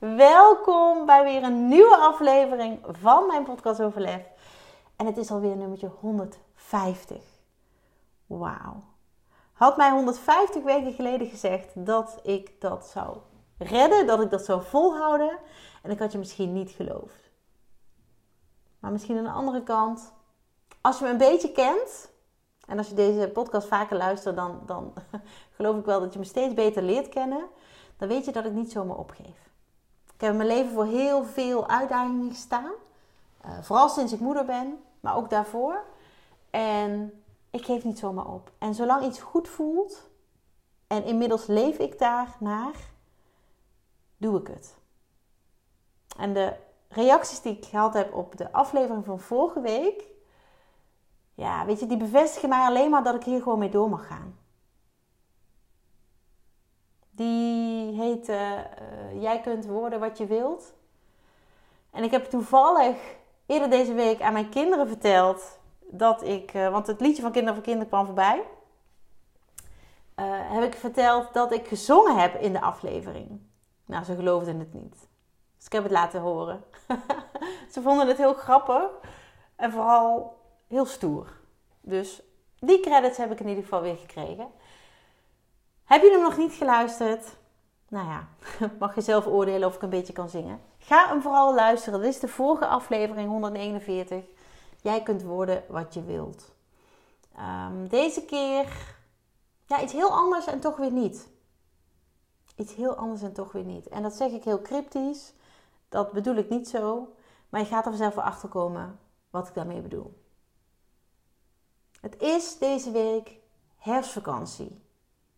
Welkom bij weer een nieuwe aflevering van mijn podcast Overlef. En het is alweer nummertje 150. Wauw. Had mij 150 weken geleden gezegd dat ik dat zou redden, dat ik dat zou volhouden. En ik had je misschien niet geloofd. Maar misschien aan de andere kant, als je me een beetje kent, en als je deze podcast vaker luistert, dan, dan geloof ik wel dat je me steeds beter leert kennen. Dan weet je dat ik niet zomaar opgeef. Ik heb in mijn leven voor heel veel uitdagingen gestaan. Uh, vooral sinds ik moeder ben, maar ook daarvoor. En ik geef niet zomaar op. En zolang iets goed voelt, en inmiddels leef ik daar naar, doe ik het. En de reacties die ik gehad heb op de aflevering van vorige week, ja, weet je, die bevestigen mij alleen maar dat ik hier gewoon mee door mag gaan. Die heet uh, Jij kunt worden wat je wilt. En ik heb toevallig eerder deze week aan mijn kinderen verteld dat ik, uh, want het liedje van Kinder voor Kinder kwam voorbij. Uh, heb ik verteld dat ik gezongen heb in de aflevering. Nou, ze geloofden het niet. Dus ik heb het laten horen. ze vonden het heel grappig en vooral heel stoer. Dus die credits heb ik in ieder geval weer gekregen. Heb je hem nog niet geluisterd? Nou ja, mag je zelf oordelen of ik een beetje kan zingen. Ga hem vooral luisteren. Dit is de vorige aflevering 141. Jij kunt worden wat je wilt. Um, deze keer ja, iets heel anders en toch weer niet. Iets heel anders en toch weer niet. En dat zeg ik heel cryptisch. Dat bedoel ik niet zo. Maar je gaat er vanzelf wel achter komen wat ik daarmee bedoel. Het is deze week herfstvakantie.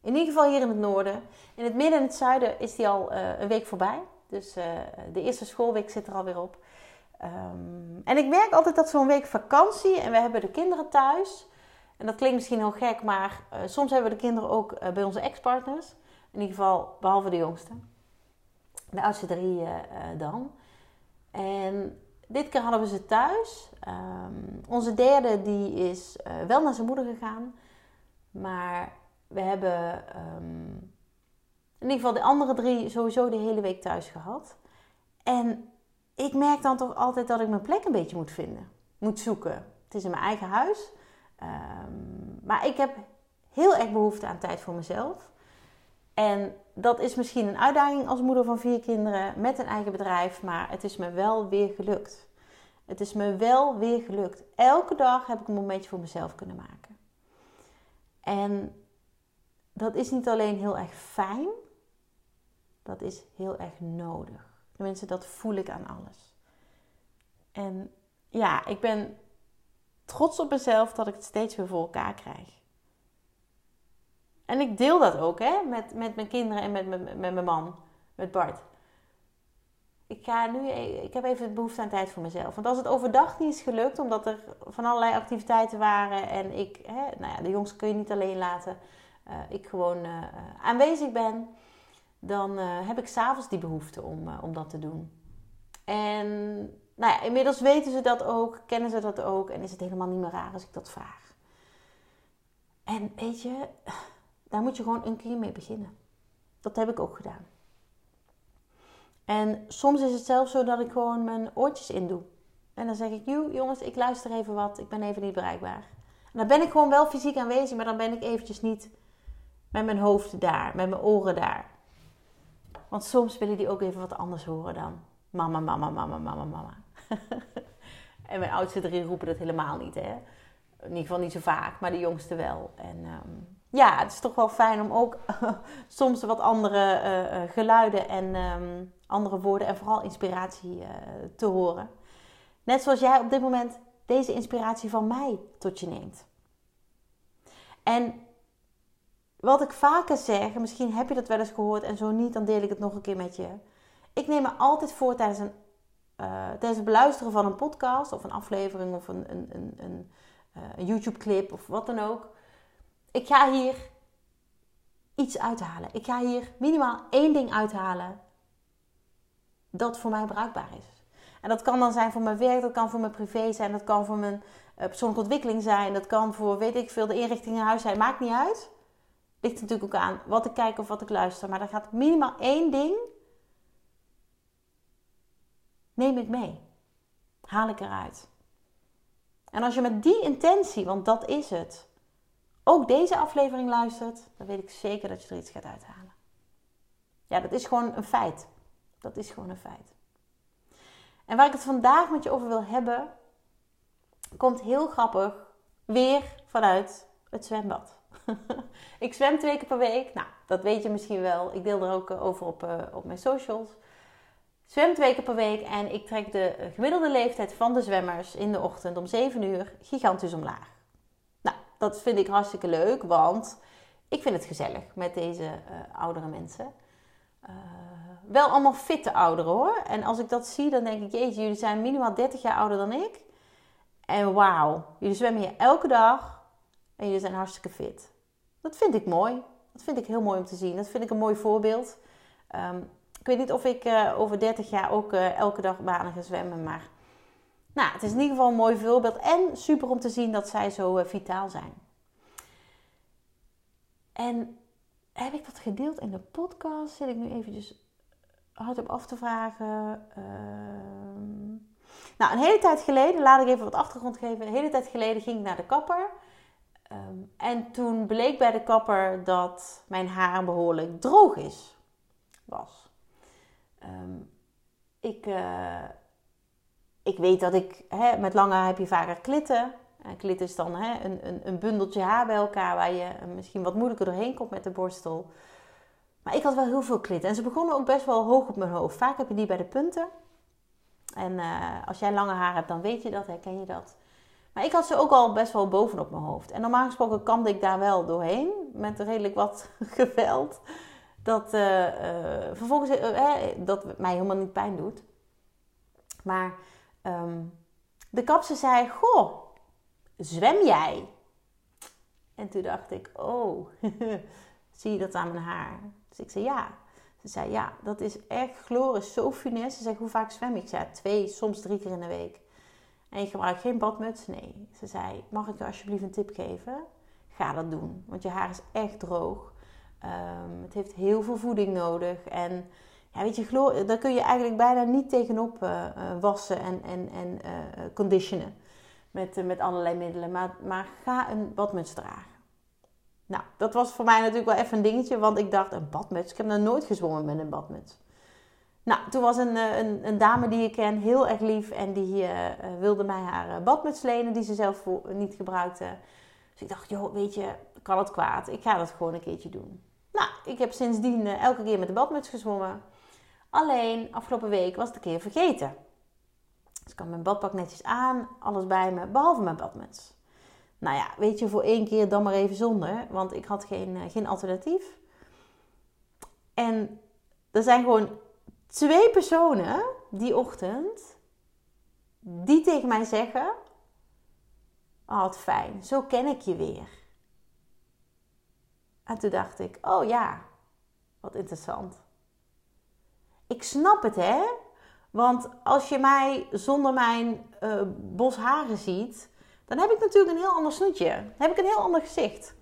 In ieder geval hier in het noorden. In het midden en het zuiden is die al uh, een week voorbij. Dus uh, de eerste schoolweek zit er alweer op. Um, en ik merk altijd dat zo'n week vakantie en we hebben de kinderen thuis. En dat klinkt misschien heel gek, maar uh, soms hebben we de kinderen ook bij onze ex-partners. In ieder geval, behalve de jongste. De oudste drie dan. En dit keer hadden we ze thuis. Um, onze derde die is wel naar zijn moeder gegaan. Maar we hebben um, in ieder geval de andere drie sowieso de hele week thuis gehad. En ik merk dan toch altijd dat ik mijn plek een beetje moet vinden. Moet zoeken. Het is in mijn eigen huis. Um, maar ik heb heel erg behoefte aan tijd voor mezelf. En dat is misschien een uitdaging als moeder van vier kinderen met een eigen bedrijf. Maar het is me wel weer gelukt. Het is me wel weer gelukt. Elke dag heb ik een momentje voor mezelf kunnen maken. En dat is niet alleen heel erg fijn, dat is heel erg nodig. Tenminste, dat voel ik aan alles. En ja, ik ben trots op mezelf dat ik het steeds weer voor elkaar krijg. En ik deel dat ook hè, met, met mijn kinderen en met, met, met mijn man, met Bart. Ik, ga nu, e-, ik heb even behoefte aan tijd voor mezelf. Want als het overdag niet is gelukt, omdat er van allerlei activiteiten waren en ik, hè, nou ja, de jongste kun je niet alleen laten uh, ik gewoon uh, aanwezig ben, dan uh, heb ik s'avonds die behoefte om, om dat te doen. En nou ja, inmiddels weten ze dat ook, kennen ze dat ook en is het helemaal niet meer raar als ik dat vraag. En weet je, daar moet je gewoon een keer mee beginnen. Dat heb ik ook gedaan. En soms is het zelfs zo dat ik gewoon mijn oortjes in doe. En dan zeg ik, jongens, ik luister even wat, ik ben even niet bereikbaar. En dan ben ik gewoon wel fysiek aanwezig, maar dan ben ik eventjes niet met mijn hoofd daar, met mijn oren daar. Want soms willen die ook even wat anders horen dan mama, mama, mama, mama, mama. en mijn oudste drie roepen dat helemaal niet, hè. In ieder geval niet zo vaak, maar de jongste wel. En um, ja, het is toch wel fijn om ook soms wat andere uh, geluiden en um, andere woorden en vooral inspiratie uh, te horen. Net zoals jij op dit moment deze inspiratie van mij tot je neemt. En wat ik vaker zeg, misschien heb je dat wel eens gehoord en zo niet, dan deel ik het nog een keer met je. Ik neem me altijd voor tijdens, een, uh, tijdens het beluisteren van een podcast of een aflevering of een, een, een, een, uh, een YouTube-clip of wat dan ook. Ik ga hier iets uithalen. Ik ga hier minimaal één ding uithalen dat voor mij bruikbaar is. En dat kan dan zijn voor mijn werk, dat kan voor mijn privé zijn, dat kan voor mijn uh, persoonlijke ontwikkeling zijn, dat kan voor weet ik veel de inrichting in huis zijn. Maakt niet uit. Ligt natuurlijk ook aan wat ik kijk of wat ik luister. Maar er gaat minimaal één ding. Neem ik mee. Haal ik eruit. En als je met die intentie, want dat is het, ook deze aflevering luistert, dan weet ik zeker dat je er iets gaat uithalen. Ja, dat is gewoon een feit. Dat is gewoon een feit. En waar ik het vandaag met je over wil hebben, komt heel grappig weer vanuit het zwembad. ik zwem twee keer per week. Nou, dat weet je misschien wel. Ik deel er ook eh, over op, uh, op mijn socials. Zwem twee keer per week en ik trek de gemiddelde leeftijd van de zwemmers in de ochtend om 7 uur gigantisch omlaag. Nou, dat vind ik hartstikke leuk, want ik vind het gezellig met deze oudere mensen. wel allemaal fitte ouderen hoor. En als ik dat zie, dan denk ik, jeetje, jullie zijn minimaal 30 jaar ouder dan ik. En wauw, jullie zwemmen hier elke dag en jullie zijn hartstikke fit. Dat vind ik mooi. Dat vind ik heel mooi om te zien. Dat vind ik een mooi voorbeeld. Um, ik weet niet of ik uh, over 30 jaar ook uh, elke dag banen ga zwemmen. Maar nou, het is in ieder geval een mooi voorbeeld. En super om te zien dat zij zo uh, vitaal zijn. En heb ik dat gedeeld in de podcast? Zit ik nu eventjes hardop af te vragen. Ehm, nou, een hele tijd geleden, laat ik even wat achtergrond geven. Een hele tijd geleden ging ik naar de kapper. Um, en toen bleek bij de kapper dat mijn haar behoorlijk droog is. Was. Um, ik, uh, ik weet dat ik, hè, met lange haar heb je vaker klitten. En klit is dan hè, een, een, een, bundeltje haar bij elkaar waar je misschien wat moeilijker doorheen komt met de borstel. Maar ik had wel heel veel klitten. En ze begonnen ook best wel hoog op mijn hoofd. Vaak heb je die bij de punten. En uh, als jij lange haar hebt, dan weet je dat, herken je dat. Maar ik had ze ook al best wel bovenop mijn hoofd. En normaal gesproken kamde ik daar wel doorheen. Met redelijk wat geweld. Dat uh, uh, vervolgens uh, dat mij helemaal niet pijn doet. Maar um, de kapse zei: Goh, zwem jij? En toen dacht ik: Oh, zie je dat aan mijn haar? Dus ik zei: Ja. Ze zei: Ja, dat is echt glorious, zo funest. Ze zei: Hoe vaak zwem ik? Ik zei: Twee, soms drie keer in de week. En je gebruikt geen badmuts? Nee. Ze zei, mag ik je alsjeblieft een tip geven? Ga dat doen, want je haar is echt droog. Um, het heeft heel veel voeding nodig. En ja, weet je, daar kun je eigenlijk bijna niet tegenop uh, uh, wassen en, en, en uh, conditionen. Met, met allerlei middelen. Maar, maar ga een badmuts dragen. Nou, dat was voor mij natuurlijk wel even een dingetje. Want ik dacht, een badmuts? Ik heb nog nooit gezwommen met een badmuts. Nou, toen was een, eh, een, een, dame die ik ken heel erg lief en die uh, wilde mij haar badmuts lenen die ze zelf niet gebruikte. Dus ik dacht, joh, weet je, kan het kwaad? Ik ga dat gewoon een keertje doen. Nou, ik heb sindsdien elke keer met de badmuts gezwommen. Alleen, afgelopen week was het een keer vergeten. Dus ik had mijn badpak netjes aan, alles bij me, behalve mijn badmuts. Nou ja, weet je, voor één keer dan maar even zonder, want ik had geen, geen alternatief. En er zijn gewoon twee personen die ochtend die tegen mij zeggen: Oh, wat fijn, zo ken ik je weer. En toen dacht ik: Oh ja, wat interessant. Ik snap het, hè? Want als je mij zonder mijn uh, bos haren ziet, dan heb ik natuurlijk een heel ander snoetje. Dan heb ik een heel ander gezicht.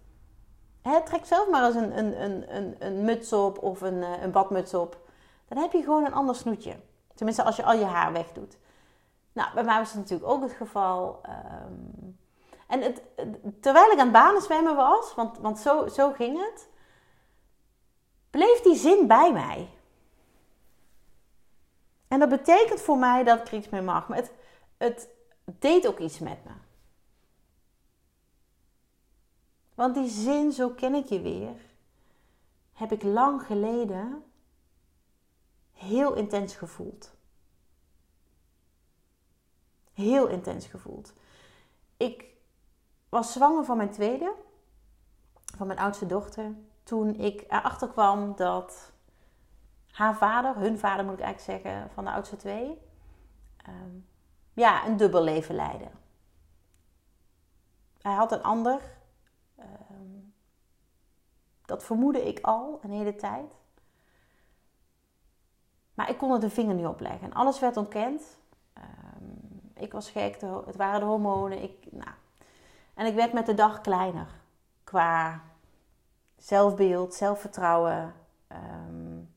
Hè, trek zelf maar eens een, een, een, een, muts op of een, uh, een badmuts op dan heb je gewoon een ander snoetje. Tenminste, als je al je haar wegdoet. Nou, bij mij was het natuurlijk ook het geval. Um, en het, terwijl ik aan het banen zwemmen was, want, want zo, zo ging het, bleef die zin bij mij. En dat betekent voor mij dat ik iets mee mag. Maar het, het deed ook iets met me. Want die zin, zo ken ik je weer, heb ik lang geleden heel intens gevoeld. Heel intens gevoeld. Ik was zwanger van mijn tweede, van mijn oudste dochter, toen ik erachter kwam dat haar vader, hun vader moet ik eigenlijk zeggen, van de oudste twee, ehm, ja, een dubbel leven leiden. Hij had een ander, ehm, dat vermoedde ik al een hele tijd. Maar ik kon er de vinger niet op leggen. En alles werd ontkend. Ehm, ik was gek, het waren de hormonen. Ik, nou. En ik werd met de dag kleiner. Qua zelfbeeld, zelfvertrouwen. Um,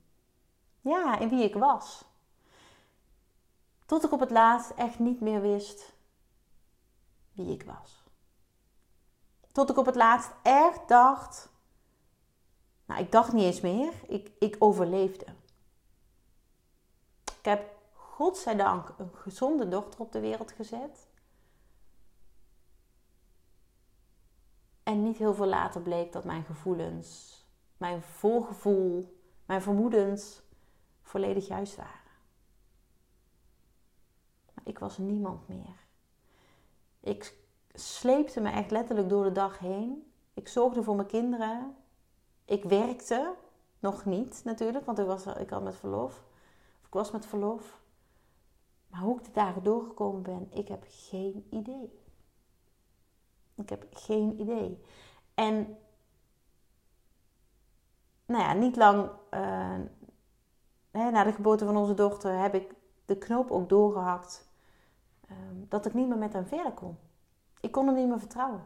ja, in wie ik was. Tot ik op het laatst echt niet meer wist wie ik was. Tot ik op het laatst echt dacht. Nou, ik dacht niet eens meer. Ik, ik overleefde. Ik heb godzijdank een gezonde dochter op de wereld gezet. En niet heel veel later bleek dat mijn gevoelens, mijn voorgevoel, mijn vermoedens volledig juist waren. Maar ik was niemand meer. Ik sleepte me echt letterlijk door de dag heen. Ik zorgde voor mijn kinderen. Ik werkte nog niet natuurlijk, want ik, was, ik had met verlof. Ik was met verlof. Maar hoe ik de dagen doorgekomen ben, ik heb geen idee. Ik heb geen idee. En nou ja, niet lang hè, na de geboorte van onze dochter heb ik de knoop ook doorgehakt. Ehm, dat ik niet meer met hem verder kon. Ik kon hem niet meer vertrouwen.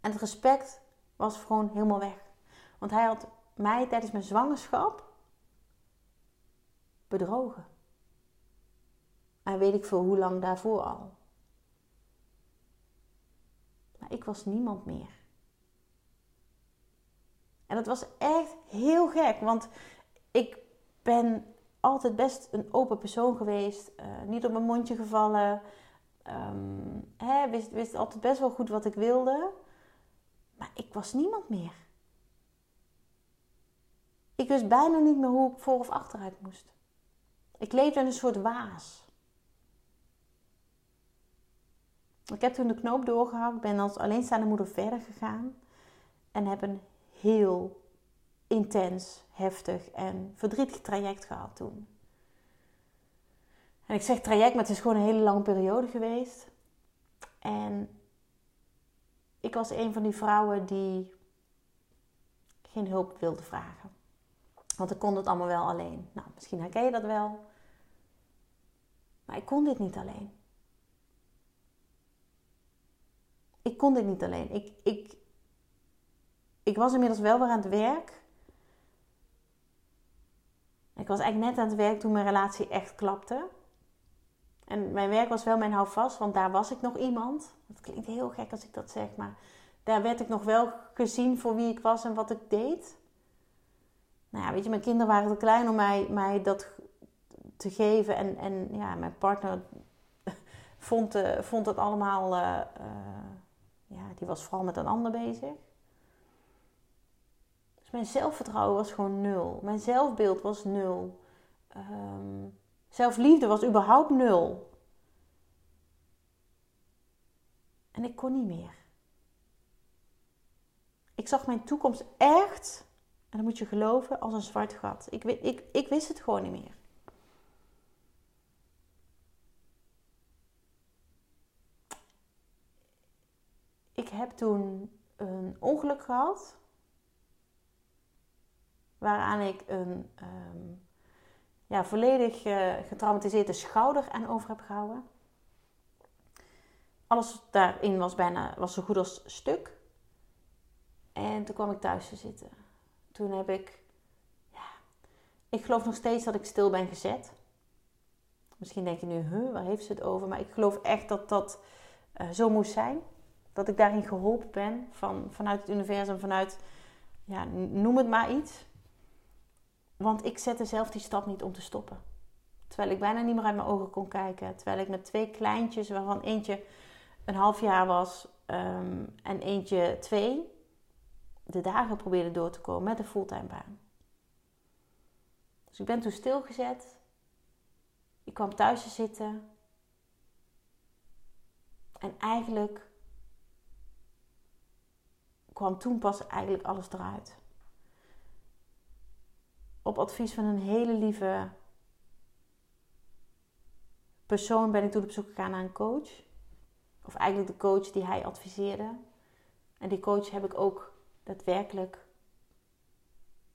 En het respect was gewoon helemaal weg. Want hij had mij tijdens mijn zwangerschap bedrogen. En weet ik veel hoe lang daarvoor al. Maar ik was niemand meer. En dat was echt heel gek, want ik ben altijd best een open persoon geweest. Uh, niet op mijn mondje gevallen. Um, wist, wist altijd best wel goed wat ik wilde. Maar ik was niemand meer. Ik wist bijna niet meer hoe ik voor of achteruit moest. Ik leefde in een soort waas. Ik heb toen de knoop doorgehakt, ben als alleenstaande moeder verder gegaan en heb een heel intens, heftig en verdrietig traject gehad toen. En ik zeg traject, maar het is gewoon een hele lange periode geweest. En ik was een van die vrouwen die geen hulp wilde vragen. Want ik kon het allemaal wel alleen. Nou, misschien herken je dat wel. Maar ik kon dit niet alleen. Ik kon dit niet alleen. Ik, ik, ik was inmiddels wel weer aan het werk. Ik was eigenlijk net aan het werk toen mijn relatie echt klapte. En mijn werk was wel mijn houvast, want daar was ik nog iemand. Dat klinkt heel gek als ik dat zeg, maar daar werd ik nog wel gezien voor wie ik was en wat ik deed. Nou ja, weet je, mijn kinderen waren te klein om mij, mij dat te geven. En, en ja, mijn partner vond, uh, vond het allemaal. Uh, uh, ja, die was vooral met een ander bezig mijn zelfvertrouwen was gewoon nul. Mijn zelfbeeld was nul. Um, zelfliefde was überhaupt nul. En ik kon niet meer. Ik zag mijn toekomst echt, en dat moet je geloven, als een zwart gat. Ik, ik, ik wist het gewoon niet meer. Ik heb toen een ongeluk gehad waaraan ik een um, ja, volledig uh, getraumatiseerde schouder aan over heb gehouden. Alles daarin was bijna was zo goed als stuk. En toen kwam ik thuis te zitten. Toen heb ik, ja, ik geloof nog steeds dat ik stil ben gezet. Misschien denk je nu, huh, waar heeft ze het over? Maar ik geloof echt dat dat uh, zo moest zijn. Dat ik daarin geholpen ben van, vanuit het universum, vanuit, ja, noem het maar iets. Want ik zette zelf die stap niet om te stoppen. Terwijl ik bijna niet meer uit mijn ogen kon kijken. Terwijl ik met twee kleintjes, waarvan eentje een half jaar was um, en eentje twee, de dagen probeerde door te komen met een fulltime baan. Dus ik ben toen stilgezet. Ik kwam thuis te zitten. En eigenlijk kwam toen pas eigenlijk alles eruit. op advies van een hele lieve persoon ben ik toen op zoek gegaan naar een coach. Of eigenlijk de coach die hij adviseerde. En die coach heb ik ook daadwerkelijk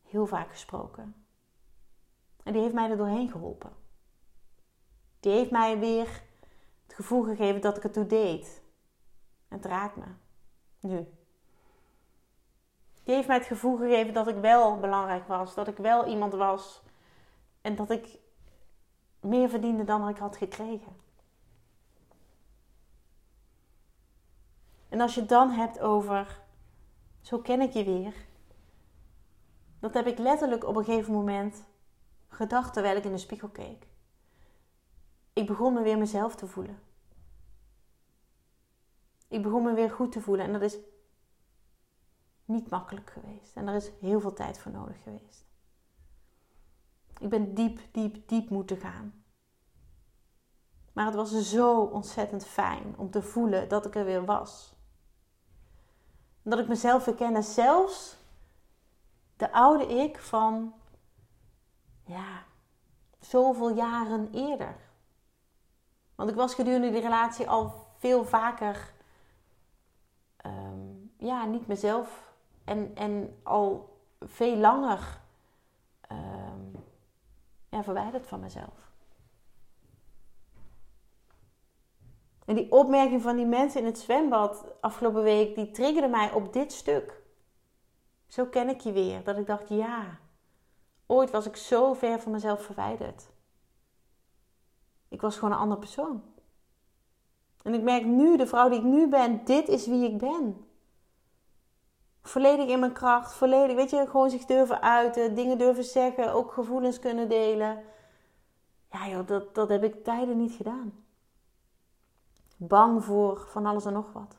heel vaak gesproken. En die heeft mij er doorheen geholpen. Die heeft mij weer het gevoel gegeven dat ik het toe deed. En het raakt me. Nu. Die heeft mij het gevoel gegeven dat ik wel belangrijk was. Dat ik wel iemand was. En dat ik meer verdiende dan ik had gekregen. En als je het dan hebt over, zo ken ik je weer. Dat heb ik letterlijk op een gegeven moment gedacht terwijl ik in de spiegel keek. Ik begon me weer mezelf te voelen. Ik begon me weer goed te voelen en dat is niet makkelijk geweest. En er is heel veel tijd voor nodig geweest. Ik ben diep, diep, diep moeten gaan. Maar het was zo ontzettend fijn om te voelen dat ik er weer was. Dat ik mezelf herkende, zelfs de oude ik van, ja, zoveel jaren eerder. Want ik was gedurende die relatie al veel vaker, ehm, ja, niet mezelf en, en al veel langer um, ja, verwijderd van mezelf. En die opmerking van die mensen in het zwembad afgelopen week, die triggerde mij op dit stuk. Zo ken ik je weer. Dat ik dacht, ja, ooit was ik zo ver van mezelf verwijderd. Ik was gewoon een andere persoon. En ik merk nu, de vrouw die ik nu ben, dit is wie ik ben. Volledig in mijn kracht, volledig, weet je, gewoon zich durven uiten, dingen durven zeggen, ook gevoelens kunnen delen. Ja joh, dat, dat heb ik tijden niet gedaan. Bang voor van alles en nog wat.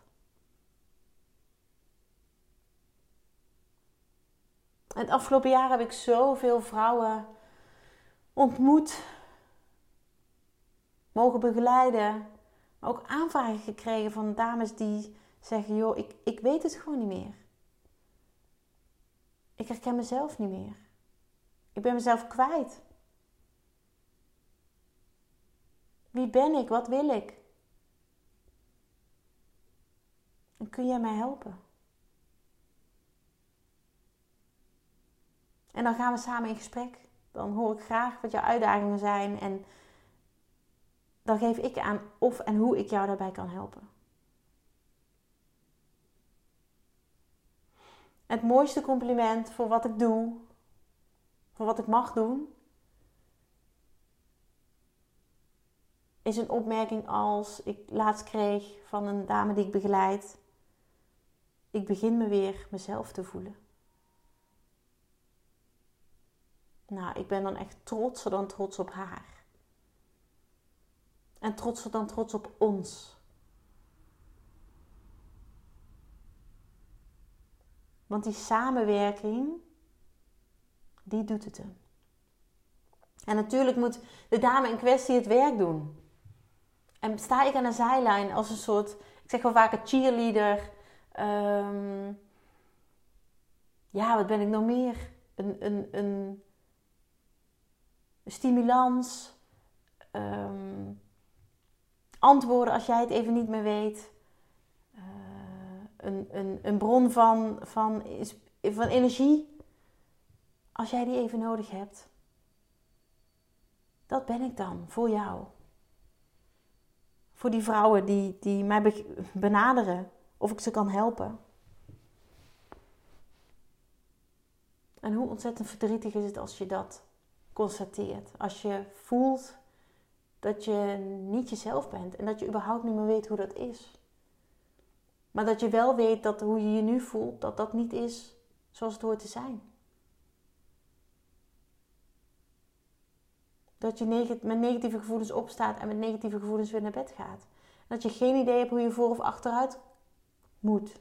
Het afgelopen jaar heb ik zoveel vrouwen ontmoet, mogen begeleiden, maar ook aanvragen gekregen van dames die zeggen: joh, ik, ik weet het gewoon niet meer. Ik herken mezelf niet meer. Ik ben mezelf kwijt. Wie ben ik? Wat wil ik? En kun jij mij helpen? En dan gaan we samen in gesprek. Dan hoor ik graag wat jouw uitdagingen zijn en dan geef ik aan of en hoe ik jou daarbij kan helpen. Het mooiste compliment voor wat ik doe, voor wat ik mag doen, is een opmerking als ik laatst kreeg van een dame die ik begeleid ik begin me weer mezelf te voelen. Nou, ik ben dan echt trotser dan trots op haar. En trotser dan trots op ons. Want die samenwerking, die doet het hem. En natuurlijk moet de dame in kwestie het werk doen. En sta ik aan de zijlijn als een soort, ik zeg wel vaak een cheerleader, Um, ja, wat ben ik nog meer? Een, een, een stimulans. Um, antwoorden als jij het even niet meer weet. Een, een, een bron van, van, van energie. Als jij die even nodig hebt. Dat ben ik dan voor jou. Voor die vrouwen die, die mij benaderen of ik ze kan helpen. En hoe ontzettend verdrietig is het als je dat constateert. Als je voelt dat je niet jezelf bent en dat je überhaupt niet meer weet hoe dat is. Maar dat je wel weet dat hoe je je nu voelt, dat dat niet is zoals het hoort te zijn. Dat je met negatieve gevoelens opstaat en met negatieve gevoelens weer naar bed gaat. Dat je geen idee hebt hoe je voor of achteruit moet.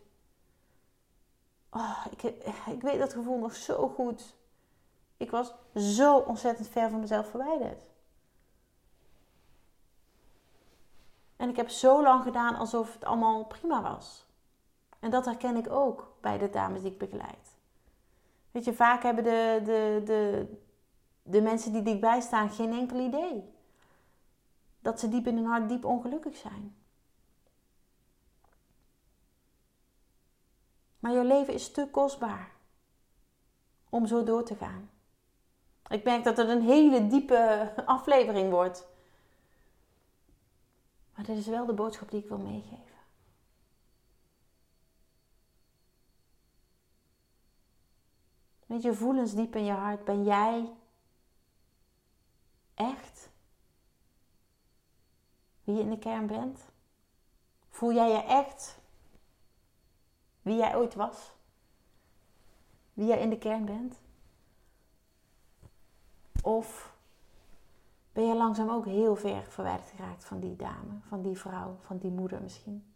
Oh, ik, ik weet dat gevoel nog zo goed. Ik was zo ontzettend ver van mezelf verwijderd. En ik heb zo lang gedaan alsof het allemaal prima was. En dat herken ik ook bij de dames die ik begeleid. Weet je, vaak hebben de, de, de, de mensen die dichtbij staan geen enkel idee. Dat ze diep in hun hart diep ongelukkig zijn. Maar jouw leven is te kostbaar om zo door te gaan. Ik merk dat het een hele diepe aflevering wordt. Maar dit is wel de boodschap die ik wil meegeven. Met je voelens diep in je hart ben jij echt wie je in de kern bent? Voel jij je echt wie jij ooit was? Wie jij in de kern bent? Of ben je langzaam ook heel ver verwijderd geraakt van die dame, van die vrouw, van die moeder misschien?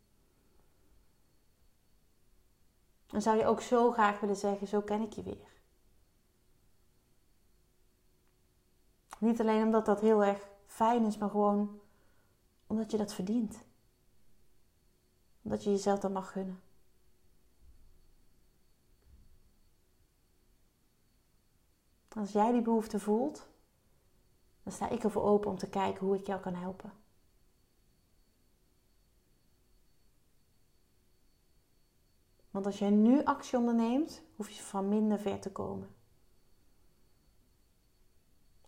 En zou je ook zo graag willen zeggen: Zo ken ik je weer. Niet alleen omdat dat heel erg fijn is, maar gewoon omdat je dat verdient. Omdat je jezelf dat mag gunnen. Als jij die behoefte voelt, dan sta ik ervoor open om te kijken hoe ik jou kan helpen. Want als jij nu actie onderneemt, hoef je van minder ver te komen.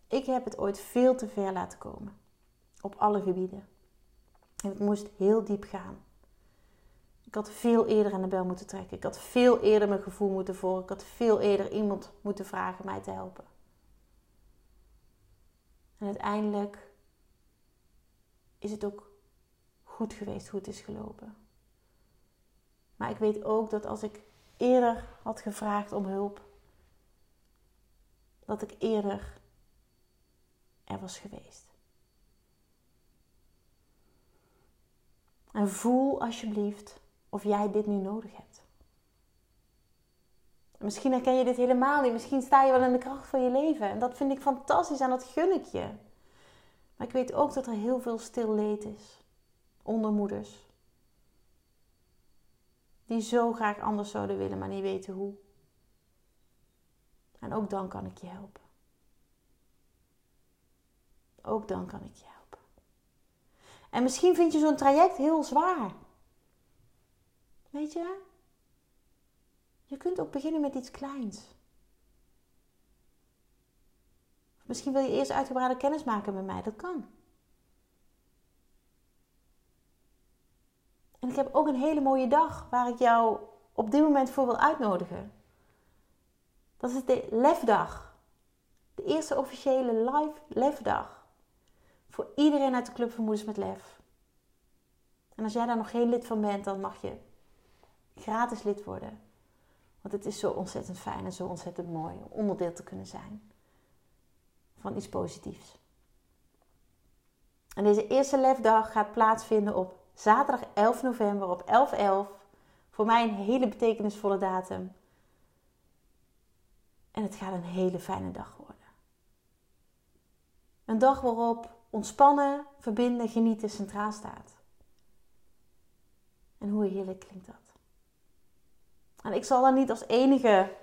Ik heb het ooit veel te ver laten komen. Op alle gebieden. En ik moest heel diep gaan. Ik had veel eerder aan de bel moeten trekken. Ik had veel eerder mijn gevoel moeten volgen. Ik had veel eerder iemand moeten vragen mij te helpen. En uiteindelijk is het ook goed geweest hoe het is gelopen. Maar ik weet ook dat als ik eerder had gevraagd om hulp, dat ik eerder er was geweest. En voel alsjeblieft of jij dit nu nodig hebt. Misschien herken je dit helemaal niet. Misschien sta je wel in de kracht van je leven. En dat vind ik fantastisch en dat gun ik je. Maar ik weet ook dat er heel veel stil leed is. Onder moeders. Die zo graag anders zouden willen, maar niet weten hoe. En ook dan kan ik je helpen. Ook dan kan ik je helpen. En misschien vind je zo'n traject heel zwaar. Weet je? Je kunt ook beginnen met iets kleins. Misschien wil je eerst uitgebreide kennis maken met mij. Dat kan. En ik heb ook een hele mooie dag waar ik jou op dit moment voor wil uitnodigen. Dat is de lefdag. De eerste officiële live lefdag. Voor iedereen uit de Club van Moeders met Lef. En als jij daar nog geen lid van bent, dan mag je gratis lid worden. Want het is zo ontzettend fijn en zo ontzettend mooi om onderdeel te kunnen zijn van iets positiefs. En deze eerste lefdag gaat plaatsvinden op zaterdag 11 november op 11.11. Voor mij een hele betekenisvolle datum. En het gaat een hele fijne dag worden. Een dag waarop ontspannen, verbinden, genieten centraal staat. En hoe heerlijk klinkt dat? En ik zal dan niet als enige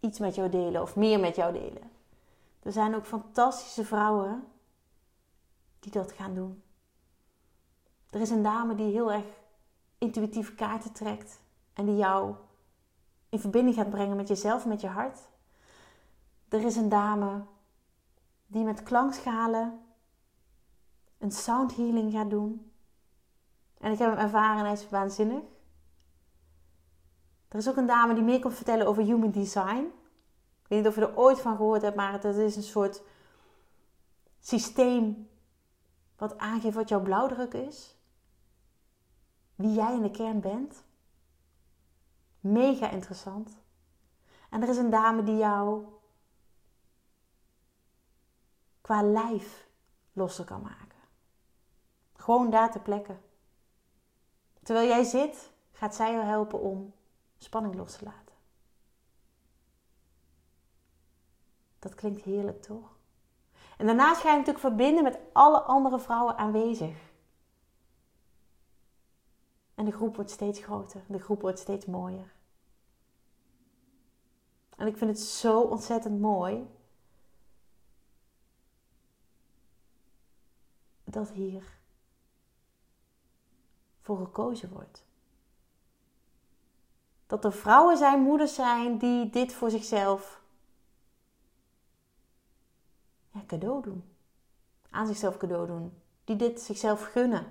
iets met jou delen of meer met jou delen. Er zijn ook fantastische vrouwen die dat gaan doen. Er is een dame die heel erg intuïtieve kaarten trekt en die jou in verbinding gaat brengen met jezelf, met je hart. Er is een dame die met klankschalen een sound healing gaat doen. En ik heb hem ervaren en hij is waanzinnig. Er is ook een dame die meer komt vertellen over human design. Ik weet niet of je er ooit van gehoord hebt, maar het is een soort systeem wat aangeeft wat jouw blauwdruk is. Wie jij in de kern bent. Mega interessant. En er is een dame die jou qua lijf losser kan maken. Gewoon daar ter plekke. Terwijl jij zit, gaat zij jou helpen om spanning los te laten. Dat klinkt heerlijk, toch? En daarnaast ga je natuurlijk verbinden met alle andere vrouwen aanwezig. En de groep wordt steeds groter, de groep wordt steeds mooier. En ik vind het zo ontzettend mooi dat hier voor gekozen wordt. Dat er vrouwen zijn, moeders zijn die dit voor zichzelf ja, cadeau doen. Aan zichzelf cadeau doen. Die dit zichzelf gunnen.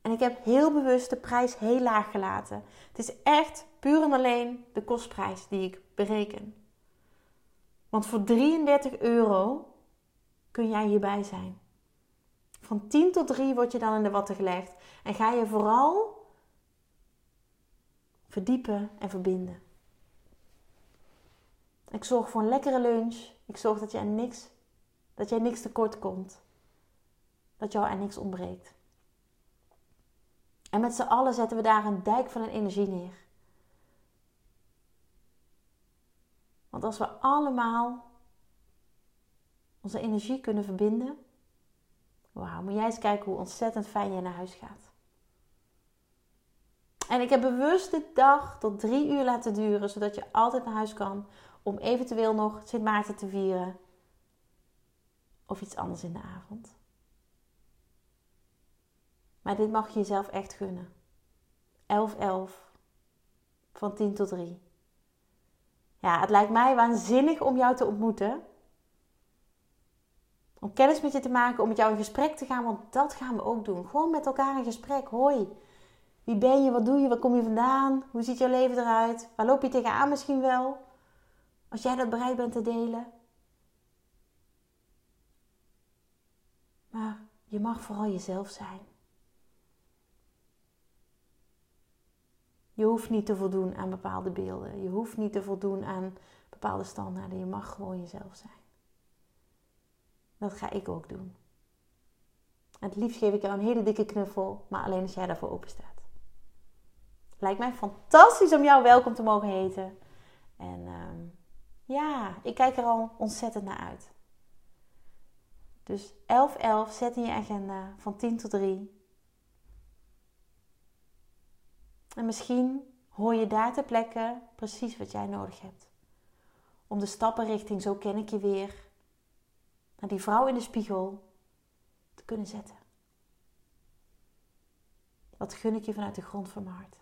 En ik heb heel bewust de prijs heel laag gelaten. Het is echt puur en alleen de kostprijs die ik bereken. Want voor 33 euro kun jij hierbij zijn. Van 10 tot 3 word je dan in de watten gelegd. En ga je vooral verdiepen en verbinden. Ik zorg voor een lekkere lunch. Ik zorg dat, je niks, dat jij niks tekort komt. Dat jou er niks ontbreekt. En met z'n allen zetten we daar een dijk van een energie neer. Want als we allemaal onze energie kunnen verbinden. Wauw, moet jij eens kijken hoe ontzettend fijn je naar huis gaat. En ik heb bewust de dag tot drie uur laten duren, zodat je altijd naar huis kan om eventueel nog Sint Maarten te vieren. Of iets anders in de avond. Maar dit mag je jezelf echt gunnen. 11-11 van 10 tot 3. Ja, het lijkt mij waanzinnig om jou te ontmoeten. Om kennis met je te maken, om met jou in gesprek te gaan, want dat gaan we ook doen. Gewoon met elkaar in gesprek. Hoi, wie ben je? Wat doe je? Waar kom je vandaan? Hoe ziet jouw leven eruit? Waar loop je tegenaan misschien wel? Als jij dat bereid bent te delen. Maar je mag vooral jezelf zijn. Je hoeft niet te voldoen aan bepaalde beelden. Je hoeft niet te voldoen aan bepaalde standaarden. Je mag gewoon jezelf zijn. Dat ga ik ook doen. En het liefst geef ik jou een hele dikke knuffel, maar alleen als jij daarvoor open staat. Lijkt mij fantastisch om jou welkom te mogen heten. En ehm, ja, ik kijk er al ontzettend naar uit. Dus 11-11, zet in je agenda van 10 tot 3. En misschien hoor je daar ter plekke precies wat jij nodig hebt. Om de stappen richting zo ken ik je weer naar die vrouw in de spiegel te kunnen zetten. Wat gun ik je vanuit de grond van mijn hart?